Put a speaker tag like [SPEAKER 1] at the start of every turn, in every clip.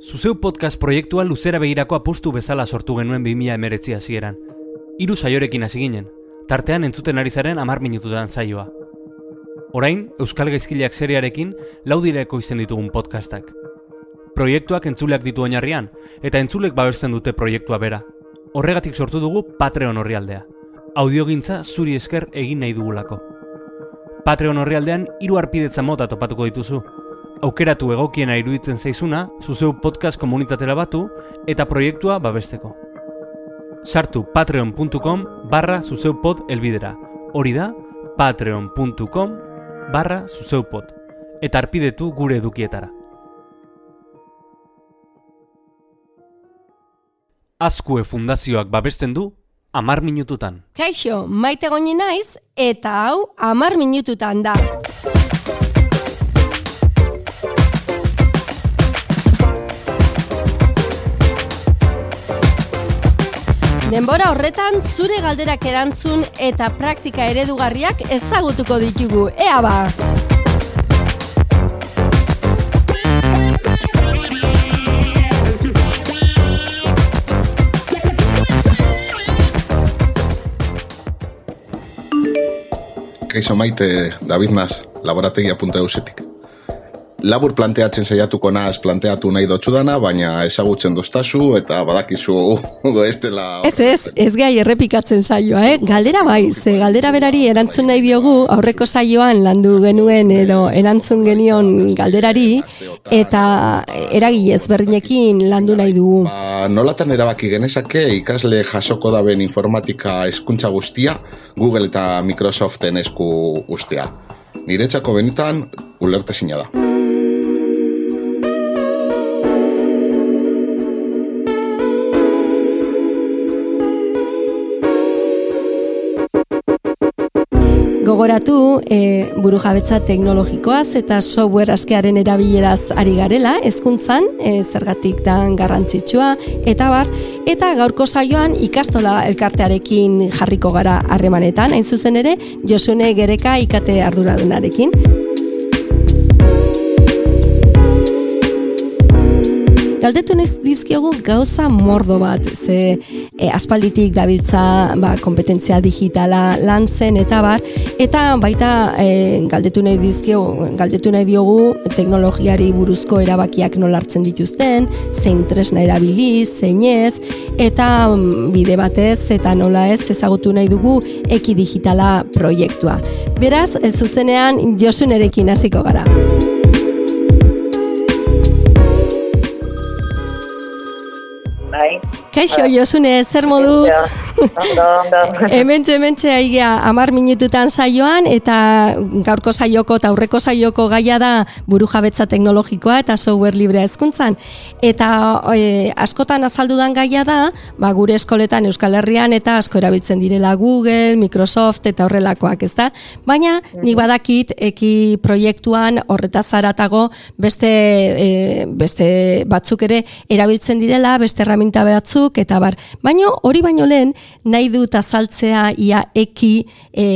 [SPEAKER 1] Zuzeu podcast proiektua luzera begirako apustu bezala sortu genuen 2000 emeretzi hasieran. Hiru saiorekin hasi ginen, tartean entzuten ari zaren amar minututan saioa. Orain, Euskal Gaizkileak seriarekin laudireko izten ditugun podcastak. Proiektuak entzuleak ditu oinarrian, eta entzulek babesten dute proiektua bera. Horregatik sortu dugu Patreon horrialdea. Audiogintza zuri esker egin nahi dugulako. Patreon horrialdean hiru arpidetza mota topatuko dituzu, aukeratu egokiena iruditzen zaizuna, zuzeu podcast komunitatera batu eta proiektua babesteko. Sartu patreon.com barra zuzeupod elbidera. Hori da, patreon.com barra zuzeupod. Eta arpidetu gure edukietara. Azkue fundazioak babesten du, amar minututan.
[SPEAKER 2] Kaixo, maite goni naiz, eta hau amar minututan da. Denbora horretan zure galderak erantzun eta praktika eredugarriak ezagutuko ditugu. Ea ba!
[SPEAKER 3] Kaixo maite, David Nas, laborategia.eusetik. Labur planteatzen saiatuko naz planteatu nahi dotxudana, baina ezagutzen doztazu eta badakizu ez dela...
[SPEAKER 2] Ez ez, ez gai errepikatzen saioa, eh? Galdera bai, ze galdera berari erantzun nahi diogu aurreko saioan landu genuen edo erantzun genion galderari eta eragi ezberdinekin landu nahi dugu.
[SPEAKER 3] Ba, nolatan erabaki genezake ikasle jasoko daben informatika eskuntza guztia Google eta Microsoften esku ustea. Niretzako benetan ulerte da.
[SPEAKER 2] Gogoratu, e, buru jabetza teknologikoaz eta software askearen erabileraz ari garela, hezkuntzan e, zergatik dan garrantzitsua, eta bar, eta gaurko saioan ikastola elkartearekin jarriko gara harremanetan, hain zuzen ere, Josune Gereka ikate arduradunarekin. Galdetu dizkiogu gauza mordo bat, ze e, aspalditik dabiltza ba, kompetentzia digitala lantzen eta bar, eta baita e, galdetu nahi dizkiogu, galdetu nahi diogu teknologiari buruzko erabakiak nola hartzen dituzten, zein tresna erabiliz, zein ez, eta mm, bide batez eta nola ez ezagutu nahi dugu eki digitala proiektua. Beraz, zuzenean Josunerekin hasiko gara. Kaixo, Josune, zer moduz?
[SPEAKER 4] Ondo, ondo.
[SPEAKER 2] Hementxe, aigea, amar minututan saioan, eta gaurko saioko eta aurreko saioko gaia da buru jabetza teknologikoa eta software librea hezkuntzan. Eta e, askotan azaldudan gaia da, ba, gure eskoletan Euskal Herrian eta asko erabiltzen direla Google, Microsoft eta horrelakoak, ezta? Baina, nik badakit, eki proiektuan horretaz zaratago beste, e, beste batzuk ere erabiltzen direla, beste erraminta batzuk, eta bar. Baina hori baino lehen, nahi dut azaltzea ia eki e,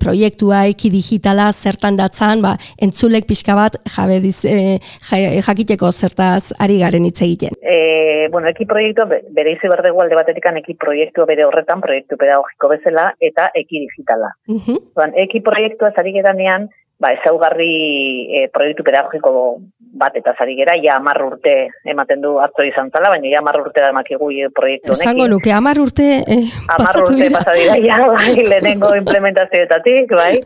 [SPEAKER 2] proiektua, eki digitala zertan datzan, ba, entzulek pixka bat jabe diz, e, jakiteko zertaz ari garen hitz egiten.
[SPEAKER 4] E, bueno, eki proiektua bere izi berdegu alde batetikan eki proiektua bere horretan, proiektu pedagogiko bezala, eta eki digitala. Uh eki proiektua zari geranean, ba, ezaugarri e, proiektu pedagogiko bat eta zari gera, ja amar urte ematen du atzo izan zala, baina ja amar urte da emakigu proiektu honekin.
[SPEAKER 2] Esango nuke, amar urte eh,
[SPEAKER 4] pasatu. Amar urte dira, ja, bai, lehenengo implementazioetatik, bai.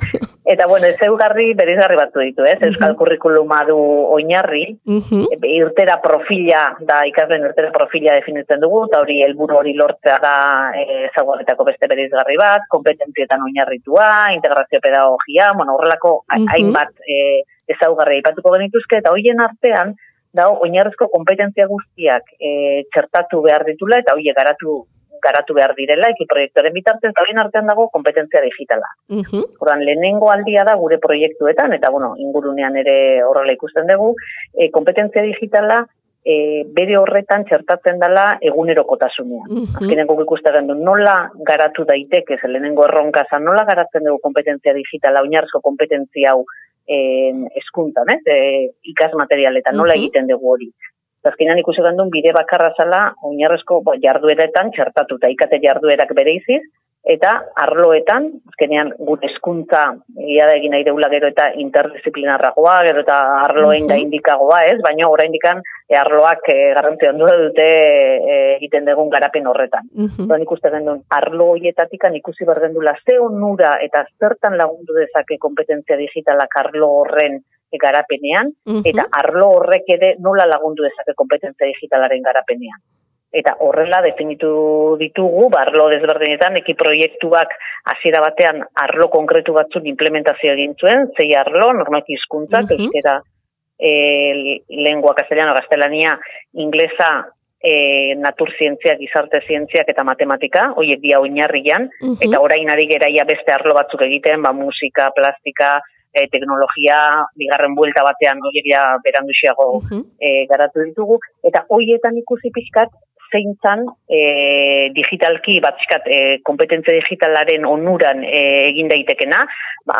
[SPEAKER 4] Eta, bueno, ez eugarri berizgarri batzu ditu, ez? Euskal uh kurrikuluma du oinarri, uh irtera profila, da ikasleen irtera profila definitzen dugu, eta hori helburu hori lortzea da e, beste berizgarri bat, kompetentzietan oinarritua, integrazio pedagogia, bueno, horrelako hainbat e, ezaugarri aipatuko genituzke, eta hoien artean, da, oinarrezko kompetentzia guztiak e, txertatu behar ditula, eta hoie garatu garatu behar direla, eki proiektuaren bitartez, da hoien artean dago kompetentzia digitala. Uh lehenengo aldia da gure proiektuetan, eta bueno, ingurunean ere horrela ikusten dugu, e, kompetentzia digitala e, bere horretan txertatzen dela egunerokotasunean. -huh. Azkenean guk ikusten nola garatu daiteke, lehenengo erronka nola garatzen dugu kompetentzia digitala, oinarrizko kompetentzia hau eskuntan, ez? E, ikas materialetan, nola egiten dugu hori. Azkenean ikusi gandun bide bakarra zala, oinarrezko bo, jardueretan txertatuta, ikate jarduerak bere iziz, eta arloetan, azkenean gure eskuntza ia da egin nahi deula gero eta interdisciplinarragoa, gero eta arloen da indikagoa, ez? Baina ora indikan e, arloak e, garrantzia dute e, egiten dugun garapen horretan. Mm -hmm. ikuste gendun, arlo hoietatik ikusi behar gendula ze onura eta zertan lagundu dezake kompetentzia digitalak arlo horren garapenean, eta arlo horrek ere nola lagundu dezake kompetentzia digitalaren garapenean eta horrela definitu ditugu, barlo ba, desberdinetan, eki proiektuak hasiera batean arlo konkretu batzun implementazio egin zuen, zei arlo, normalki hizkuntzak, uh -huh. e, lengua castellano, gaztelania, inglesa, e, naturzientziak, gizarte zientziak eta matematika, hoiek dia oinarrian, uh eta orain ari geraia beste arlo batzuk egiten, ba, musika, plastika, e, teknologia, bigarren buelta batean, hoiek ja beranduxiago uh -huh. e, garatu ditugu, eta hoietan ikusi pixkat, zeintzan e, digitalki batzkat e, kompetentzia digitalaren onuran e, egin daitekena, ba,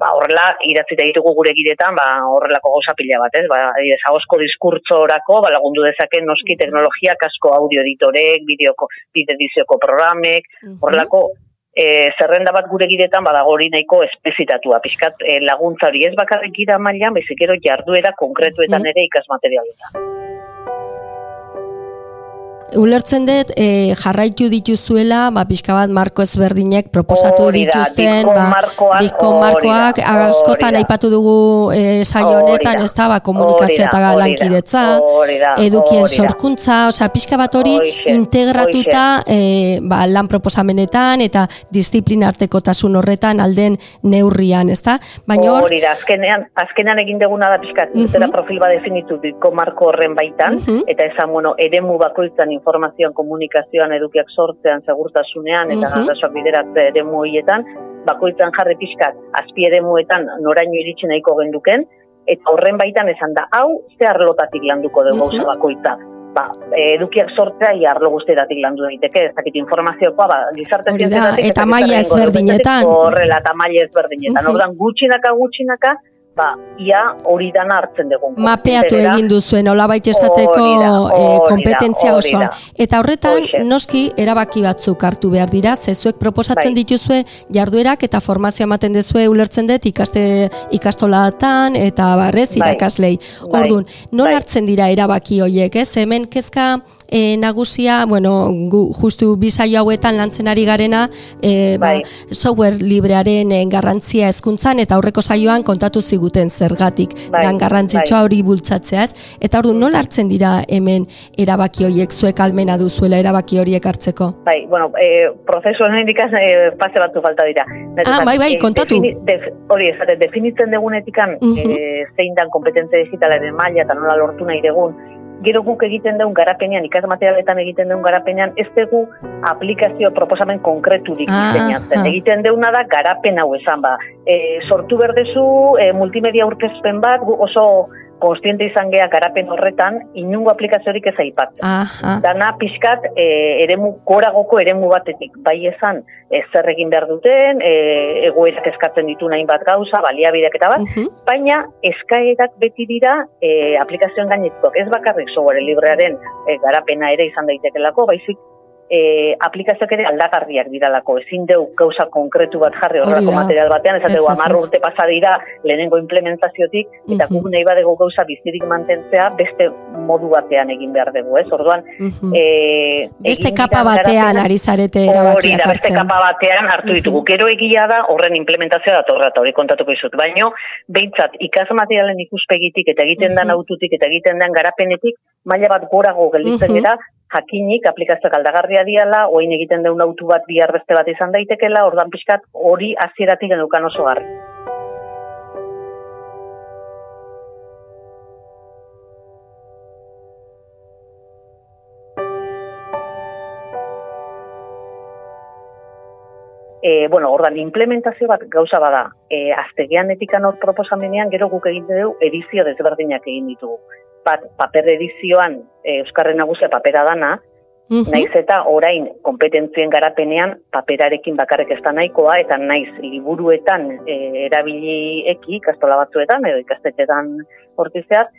[SPEAKER 4] ba horrela idatzi ditugu gure gidetan, ba horrelako goza pila bat, ez? Ba, ezagozko diskurtzorako, ba lagundu dezake noski teknologia kasko audio editorek, bideoko bide edizioko programek, horrelako E, zerrenda bat gure gidetan badago hori nahiko espezitatua, pixkat e, laguntza hori ez bakarrik gira mailan, bezikero jarduera konkretuetan ere ikas materialetan
[SPEAKER 2] ulertzen dut e, jarraitu dituzuela, ba, pixka bat marko ezberdinek proposatu dituzten,
[SPEAKER 4] ba, diko
[SPEAKER 2] markoak, askotan aipatu dugu e, saio honetan, ez da, ba, komunikazio eta lankidetza, edukien sorkuntza, osea, pixka bat hori integratuta e, ba, lan proposamenetan eta disiplina arteko tasun horretan alden neurrian, ez da?
[SPEAKER 4] Baina hor... Hori da, azkenean, azkenean egin deguna da pixka, uh -huh. profil bat definitu diko marko horren baitan, eta esan, bueno, eremu bakoitzan informazioan, komunikazioan, edukiak sortzean, segurtasunean, eta uh -huh. bideratze ere muietan, bakoitzan jarri pixkat, azpi ere muetan, noraino iritsi nahiko genduken, eta horren baitan esan da, hau, ze arlotatik landuko dugu uh -huh. bakoitza. Ba, edukiak sortzea i arlo guztietatik landu daiteke, ez dakit informazioa, ba, gizarte zientzietatik
[SPEAKER 2] eta maila ezberdinetan.
[SPEAKER 4] Horrela, eta maila ezberdinetan. Uh -huh. Ordan gutxinaka gutxinaka, ba, ia hori dana hartzen dugu.
[SPEAKER 2] Mapeatu egin duzuen, hola baita esateko eh, kompetentzia osoa. Eta horretan, noski, erabaki batzuk hartu behar dira, zezuek proposatzen bai. dituzue jarduerak eta formazioa ematen duzue ulertzen dut ikaste ikastolatan eta barrez bai. irakaslei. Bai. Orduan, non bai. hartzen dira erabaki horiek, ez? Hemen kezka e, nagusia, bueno, gu, justu bizaio hauetan lantzen ari garena, e, ba, bai. software librearen e, garrantzia hezkuntzan eta aurreko saioan kontatu ziguten zergatik bai. dan garrantzitsua bai. hori bultzatzeaz. Eta ordu nola hartzen dira hemen erabaki horiek zuek almena duzuela erabaki horiek hartzeko?
[SPEAKER 4] Bai, bueno, e, prozesu honen indikaz e, pase batzu falta dira.
[SPEAKER 2] ah, bai, bai, kontatu.
[SPEAKER 4] hori, esate, definitzen degunetikan uh -huh. e, zein dan kompetentzia digitalaren maila eta nola lortu nahi degun, gero guk egiten dugun garapenean, ikas materialetan egiten dugun garapenean, ez dugu aplikazio proposamen konkretu dik ah, ah. Egiten duguna da garapen hau esan ba. E, sortu berdezu e, multimedia urkezpen bat, oso konstiente izan geha garapen horretan, inungo aplikaziorik ez aipatzen. Dana pixkat, e, eremu, koragoko eremu batetik, bai esan, ez zer egin behar duten, e, egoerak eskatzen ditu nahin bat gauza, baliabideak eta bat, baina eskaerak beti dira e, aplikazioen gainetuak. Ez bakarrik software librearen e, garapena ere izan daitekelako, baizik e, aplikazioak ere aldagarriak diralako, ezin deu gauza konkretu bat jarri horrelako material batean, ez dugu amarru urte pasa dira lehenengo implementaziotik, eta guk nahi badego gauza bizirik mantentzea beste modu batean egin behar dugu, ez? Orduan,
[SPEAKER 2] e, beste kapa batean ari zarete erabakiak
[SPEAKER 4] hartzen. Beste kapa batean hartu ditugu. Gero egia da horren implementazioa datorra, eta hori kontatuko izut. Baino, behintzat, ikas materialen ikuspegitik eta egiten den aututik eta egiten den garapenetik, maila bat gorago gelditzen dira, jakinik aplikazioak aldagarria diala, oin egiten deun autu bat bihar beste bat izan daitekela, ordan pixkat hori hasieratik genukan oso garri. E, bueno, ordan implementazio bat gauza bada, e, aztegian etikan hor proposamenean, gero guk egiten dugu edizio desberdinak egin ditugu bat paper edizioan e, Euskarren nagusia papera dana, Mhm. Naiz eta orain kompetentzien garapenean paperarekin bakarrik ez da nahikoa eta naiz liburuetan e, erabili eki ikastola batzuetan edo ikastetxetan hortizeat,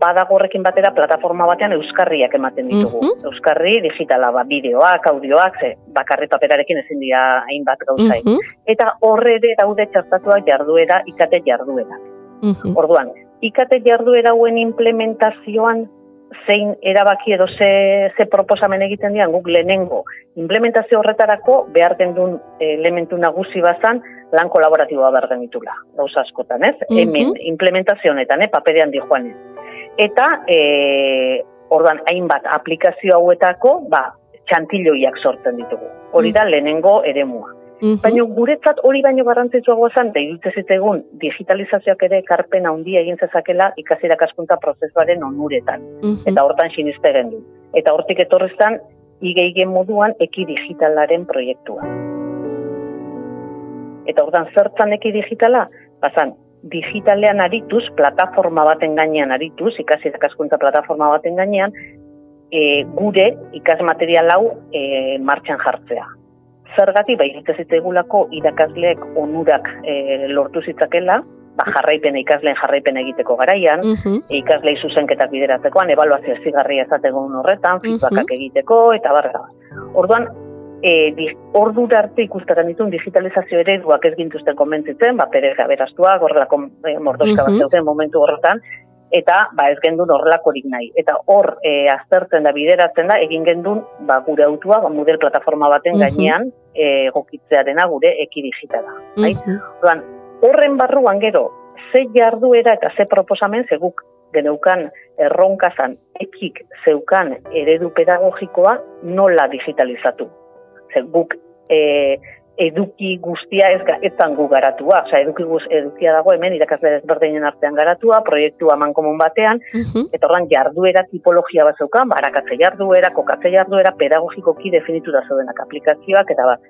[SPEAKER 4] badago horrekin batera plataforma batean euskarriak ematen ditugu. Mhm. Euskarri digitala, ba, bideoak, audioak, ze, bakarri paperarekin ezin dira hainbat gauzai. Mhm. Eta horre ere daude txartatuak jarduera, ikate jarduera. Orduan, ikate jarduera hauen implementazioan zein erabaki edo ze, ze proposamen egiten dian guk lehenengo implementazio horretarako behar duen elementu nagusi bazan lan kolaboratiboa behar den ditula, gauza askotan, ez? Mm Hemen, implementazio honetan, eh, paperean di joan Eta, e, ordan, hainbat aplikazio hauetako, ba, txantiloiak sortzen ditugu. Hori da, mm lehenengo eremua. -hmm. Baina guretzat hori baino garrantzitsua zan, da irutze zitegun digitalizazioak ere karpen handia egin zezakela ikasi kaskunta prozesuaren onuretan. Eta hortan siniste gendu. Eta hortik etorreztan, igeigen moduan eki digitalaren proiektua. Eta hortan zertzan eki digitala? Bazan, digitalean arituz, plataforma baten gainean arituz, ikasi kaskunta plataforma baten gainean, e, gure ikasmaterial hau e, martxan jartzea zergati bai egulako irakasleek onurak e, lortu zitzakela, ba, jarraipen ikasleen jarraipen egiteko garaian, uh -huh. ikaslei zuzenketak bideratzekoan, ebaluazio zigarria ezategun horretan, feedbackak egiteko, eta barra. Orduan, e, di, ordura arte ikustetan ditun digitalizazio ereduak ez gintuzten komentzitzen, ba, pere gaberaztua, gorrelako e, mordoska uh -huh. bat momentu horretan, eta ba ez gendun horrelakorik nahi. Eta hor e, aztertzen da bideratzen da egin gendun ba, gure autua ba, model plataforma baten gainean e, gokitzearena gure eki digitala. Uh horren barruan gero, ze jarduera eta ze proposamen zeguk geneukan erronkazan ekik zeukan eredu pedagogikoa nola digitalizatu. Zeguk e, eduki guztia ez etan gu garatua, osea eduki guz edukia dago hemen irakasle desberdinen artean garatua, proiektu aman komun batean, eta ordan jarduera tipologia bat zeukan, barakatze jarduera, kokatze jarduera, pedagogikoki definitu da zeudenak aplikazioak, eta bat,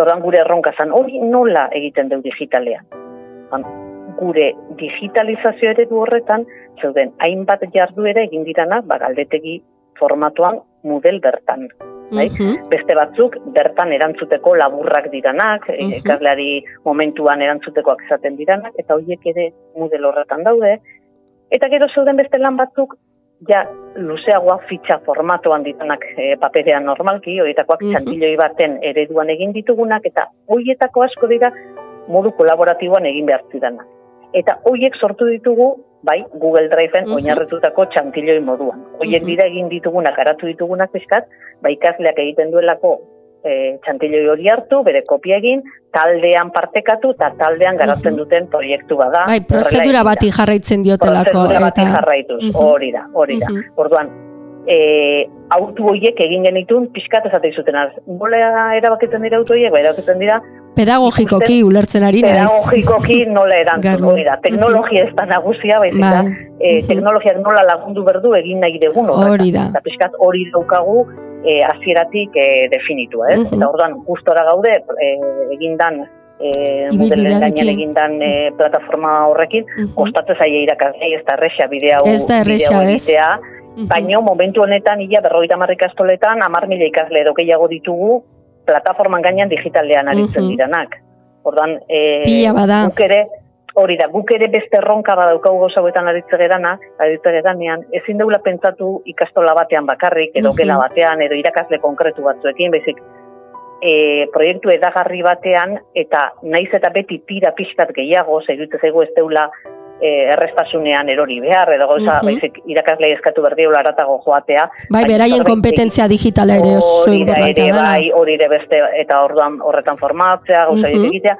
[SPEAKER 4] ordan gure erronka zan, hori nola egiten du digitalean. gure digitalizazio ere horretan, zeuden hainbat jarduera egin dirana, ba, galdetegi formatuan model bertan bai? Beste batzuk bertan erantzuteko laburrak diranak, mm ikasleari momentuan erantzutekoak izaten diranak eta horiek ere model horretan daude. Eta gero zeuden beste lan batzuk ja luzeagoa fitxa formatoan ditanak e, paperean normalki, horietakoak mm -hmm. baten ereduan egin ditugunak eta horietako asko dira modu kolaboratiboan egin behar zidanak. Eta horiek sortu ditugu bai, Google Driveen mm -hmm. oinarretutako txantiloi moduan. Hoien dira egin ditugunak, garatu ditugunak eskat, bai ikasleak egiten duelako e, txantiloi hori hartu, bere kopia egin, taldean partekatu eta taldean garatzen duten proiektu bada.
[SPEAKER 2] Bai, prozedura bati jarraitzen diotelako.
[SPEAKER 4] Prozedura bati jarraituz, hori da, hori da. Orduan, e, autu hoiek egin genitun pixkat esate zuten az. Nola erabakitzen dira autu hoiek, bai erabakitzen dira
[SPEAKER 2] pedagogikoki ulertzen ari
[SPEAKER 4] naiz. Pedagogikoki nola erantzun hori da. Teknologia ez da nagusia, baizik da. E, teknologiak nola lagundu berdu egin nahi dugun
[SPEAKER 2] hori da.
[SPEAKER 4] Eta pixkat hori daukagu e, azieratik e, definitu, ez? Eta orduan, gustora gaude, e, egindan e, modelen gainean egindan e, plataforma horrekin, uh kostatzen zaie irakasei, ez da errexea bidea
[SPEAKER 2] ez da errexea,
[SPEAKER 4] ez? Baina momentu honetan, ia berroita marrik astoletan, amar mila ikasle edo gehiago ditugu, plataforman gainean digitalean aritzen diranak. Ordan, e, guk ere, hori da, guk ere beste erronka badaukagu gozauetan aritze gerana, aritze geranean, ezin deula pentsatu ikastola batean bakarrik, edo gela batean, edo irakasle konkretu batzuekin, bezik, e, proiektu edagarri batean, eta naiz eta beti tira pixkat gehiago, zeirutze zego ez deula, eh, errestasunean erori behar, edo gauza, uh baizik, irakaslei eskatu berdiola aratago joatea.
[SPEAKER 2] Bai, beraien kompetentzia digitala ere oso
[SPEAKER 4] importantea da. Bai, hori ere beste, eta orduan horretan formatzea, gauza uh egitea,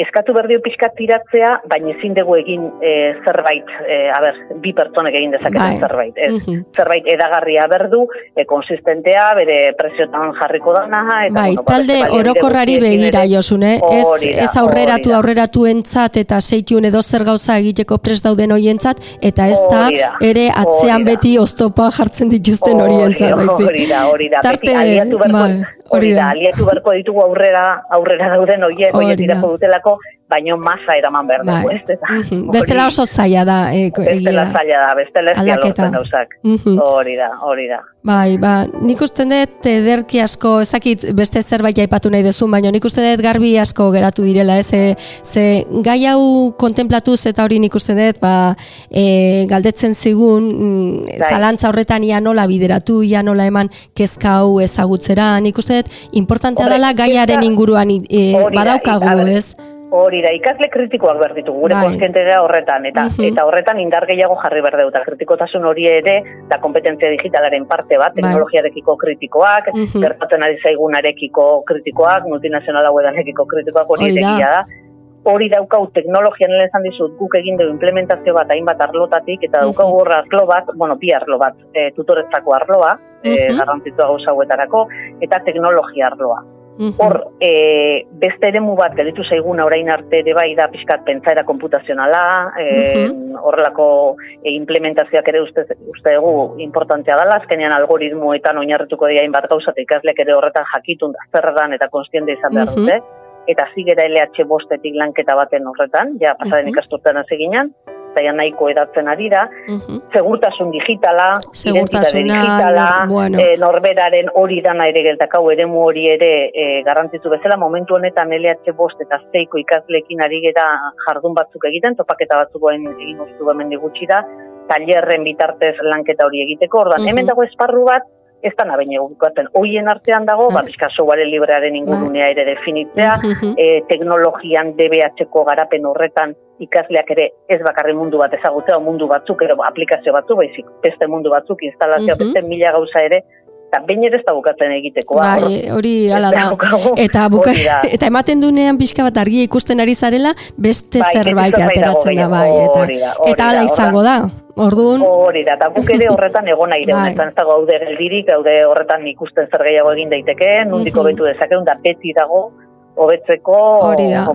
[SPEAKER 4] eskatu berdio pixkat tiratzea, baina ezin dugu egin e, zerbait, e, a ber, bi pertsonek egin dezaketen bai. zerbait. Ez, mhm. Zerbait edagarria berdu, e, konsistentea, bere presiotan jarriko dana.
[SPEAKER 2] Eta, bai, bueno, talde orokorrari begira, Josune, ez, ez aurreratu aurreratu entzat, eta seitun edo zer gauza egiteko prest dauden hoientzat, eta ez da, ere atzean beti oztopa jartzen dituzten horientzat.
[SPEAKER 4] Hori da, hori da, beti aliatu berko, bai, hori da, aliatu berko ditugu aurrera, aurrera dauden hoiek, hoiek dutela baino masa eraman behar dugu,
[SPEAKER 2] Bai.
[SPEAKER 4] ez? Eta,
[SPEAKER 2] Mhm. Bestela oso zaila da. E,
[SPEAKER 4] bestela zaila da, bestela ez
[SPEAKER 2] Aldaketa.
[SPEAKER 4] lortzen gauzak.
[SPEAKER 2] Mhm.
[SPEAKER 4] Hori da, hori da.
[SPEAKER 2] Bai, ba, nik uste dut ederki asko, ezakit beste zerbait aipatu nahi dezun, baina nik uste dut garbi asko geratu direla, ez? Ze, ze gai hau kontemplatuz eta hori nik uste dut, ba, e, galdetzen zigun, mm,
[SPEAKER 4] Bai.
[SPEAKER 2] zalantza horretan ia nola bideratu, ia nola eman kezka hau ezagutzera, nik uste dut importantea dela gaiaren inguruan e, badaukagu, ez?
[SPEAKER 4] Hori da, ikasle kritikoak behar ditugu, gure
[SPEAKER 2] Bai.
[SPEAKER 4] konstiente gara horretan, eta
[SPEAKER 2] Mhm.
[SPEAKER 4] eta horretan indar gehiago jarri behar dugu, eta kritikotasun hori ere, da kompetentzia digitalaren parte bat,
[SPEAKER 2] Bai.
[SPEAKER 4] teknologiarekiko kritikoak,
[SPEAKER 2] Mhm.
[SPEAKER 4] gertatzen ari zaigunarekiko kritikoak, multinazional hauedanekiko kritikoak hori egia da. Hori daukau teknologian lehen esan dizut, guk egin dugu implementazio bat hainbat arlotatik, eta daukagu hor arlo bat, bueno, bi arlo bat, e, tutoretzako arloa, e,
[SPEAKER 2] Mhm.
[SPEAKER 4] garrantzitsua gauza hauetarako, eta teknologia arloa.
[SPEAKER 2] Mhm.
[SPEAKER 4] Hor, e, beste eremu bat gelditu zaiguna orain arte ere bai da pixkat pentsaera komputazionala, e, horrelako e, implementazioak ere uste, uste dugu importantea dela, azkenean algoritmoetan oinarrituko dira hainbat gauza, eta ikasleek ere horretan jakitun da zer dan eta konstiente izan behar
[SPEAKER 2] Mhm.
[SPEAKER 4] dute, eta zigera LH bostetik lanketa baten horretan, ja pasaden
[SPEAKER 2] Mhm.
[SPEAKER 4] ikasturtean hasi ginen, ja nahiko edatzen ari da,
[SPEAKER 2] Mhm.
[SPEAKER 4] segurtasun digitala, identitate
[SPEAKER 2] Segurtasuna,
[SPEAKER 4] digitala,
[SPEAKER 2] bueno.
[SPEAKER 4] eh, norberaren hori dana ere geltakau eremu hori ere e, garrantzitu bezala, momentu honetan LH bost eta zeiko ikaslekin ari gera jardun batzuk egiten, topaketa batzuk egin egin ustu hemen gutxi da, tailerren bitartez lanketa hori egiteko, ordan, hemen dago esparru bat, ez da nabein egukatzen. Hoien artean dago,
[SPEAKER 2] Bai.
[SPEAKER 4] ba, pixka software librearen ingurunea ere definitzea, e, teknologian DBH-ko garapen horretan ikasleak ere ez bakarri mundu bat ezagutzea, mundu batzuk, ero aplikazio batzuk, baizik beste mundu batzuk, instalazioa,
[SPEAKER 2] Mhm.
[SPEAKER 4] beste mila gauza ere, eta behin ere ez da bukatzen egiteko. ba,
[SPEAKER 2] Bai, hori hala da. Eta, buka, eta ematen dunean pixka bat argia ikusten ari zarela, beste
[SPEAKER 4] Bai,
[SPEAKER 2] zerbait ateratzen da bai. Eta,
[SPEAKER 4] hori da, hori
[SPEAKER 2] eta hala izango da. Orduan,
[SPEAKER 4] Hori da, eta guk ere horretan egon nahi
[SPEAKER 2] Bai.
[SPEAKER 4] ez dago haude geldirik, haude horretan ikusten zer gehiago egin daiteke, nundiko
[SPEAKER 2] Mhm.
[SPEAKER 4] betu dezakeun, da beti dago, hobetzeko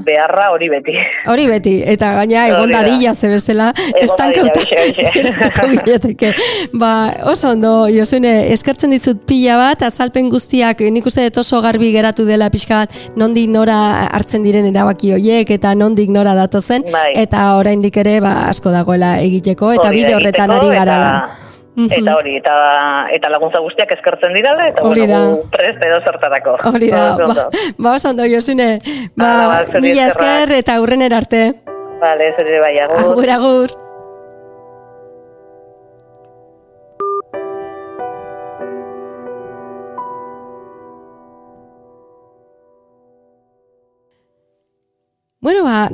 [SPEAKER 4] beharra hori beti.
[SPEAKER 2] hori beti, eta gaina egon dadila ze bestela, estankauta. Ba, oso ondo, Josune, eskertzen dizut pila bat, azalpen guztiak, nik uste dut oso garbi geratu dela pixka bat, nondik nora hartzen diren erabaki hoiek, eta nondik nora datozen,
[SPEAKER 4] Bai.
[SPEAKER 2] eta oraindik ere ba, asko dagoela egiteko, eta
[SPEAKER 4] Hori
[SPEAKER 2] bide horretan ari garala.
[SPEAKER 4] Eta,
[SPEAKER 2] Mhm.
[SPEAKER 4] eta hori, eta, eta laguntza guztiak eskertzen dirala, eta
[SPEAKER 2] Hori
[SPEAKER 4] bueno,
[SPEAKER 2] da.
[SPEAKER 4] prest edo zertarako.
[SPEAKER 2] Hori da, ba,
[SPEAKER 4] ondo.
[SPEAKER 2] ba oso ondo, Josune, ba,
[SPEAKER 4] ba, zuri
[SPEAKER 2] mila esker eta aurrener arte.
[SPEAKER 4] Vale, zer ere bai, agur.
[SPEAKER 2] Agur, agur.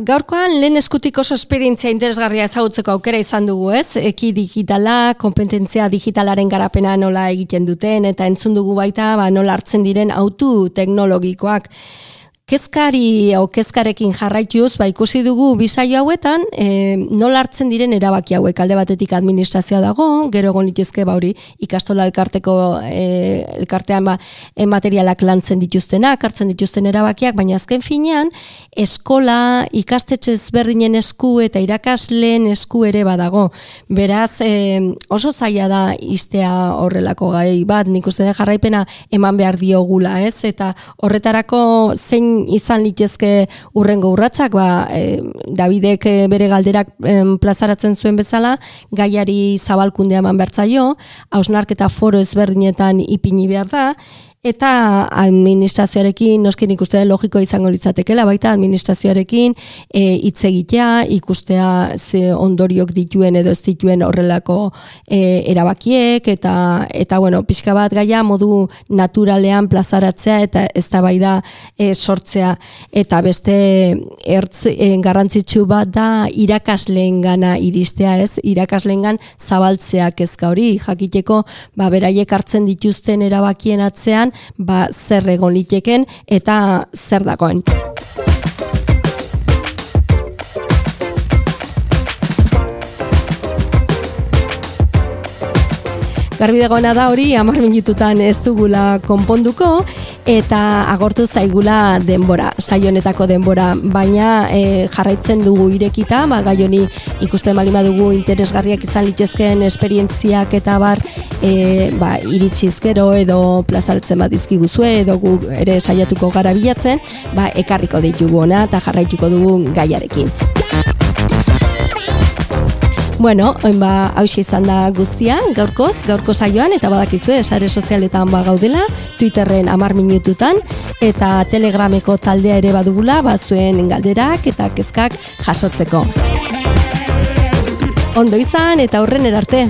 [SPEAKER 2] Gaurkoan lehen eskutik oso esperientzia interesgarria ezagutzeko aukera izan dugu, ez? Eki digitala, kompetentzia digitalaren garapena nola egiten duten, eta entzun dugu baita ba, nola hartzen diren autu teknologikoak. Kezkari o kezkarekin jarraituz, ba, ikusi dugu bisaio hauetan, e, nola hartzen diren erabaki hauek alde batetik administrazioa dago, gero egon litezke ba hori ikastola elkarteko e, elkartean ba, e, materialak lantzen dituztenak, hartzen dituzten erabakiak, baina azken finean eskola ikastetxe ezberdinen esku eta irakasleen esku ere badago. Beraz, e, oso zaila da istea horrelako gai bat, nik uste jarraipena eman behar diogula, ez? Eta horretarako zein izan litezke urrengo urratsak, ba, e, Davidek e, bere galderak em, plazaratzen zuen bezala, gaiari zabalkundea eman bertzaio, hausnarketa foro ezberdinetan ipini behar da, eta administrazioarekin uste dut logiko izango litzatekela baita administrazioarekin e, hitz egitea ikustea ze ondoriok dituen edo ez dituen horrelako e, erabakiek eta eta bueno pixka bat gaia modu naturalean plazaratzea eta eztabaida e, sortzea. Eta beste ertz e, garrantzitsu bat da irakasleengana iristea ez? Irakaslengan zabaltzea kezka hori jakiteko ba beraiek hartzen dituzten erabakien atzean ba, zer egon liteken eta zer dagoen. Garbi dagoena da hori, amar minututan ez dugula konponduko, eta agortu zaigula denbora, saionetako denbora, baina e, jarraitzen dugu irekita, ba, gai honi ikusten malima dugu interesgarriak izan litezkeen esperientziak eta bar e, ba, iritsiz gero edo plazartzen bat dizkiguzue edo gu ere saiatuko gara bilatzen, ba, ekarriko ditugu ona eta jarraituko dugu gaiarekin. Bueno, oin ba, hausia izan da guztia, gaurkoz, gaurko saioan, eta badakizue, esare sozialetan ba gaudela, Twitterren amar minututan, eta Telegrameko taldea ere badugula, bazuen galderak eta kezkak jasotzeko. Ondo izan, eta horren erarte.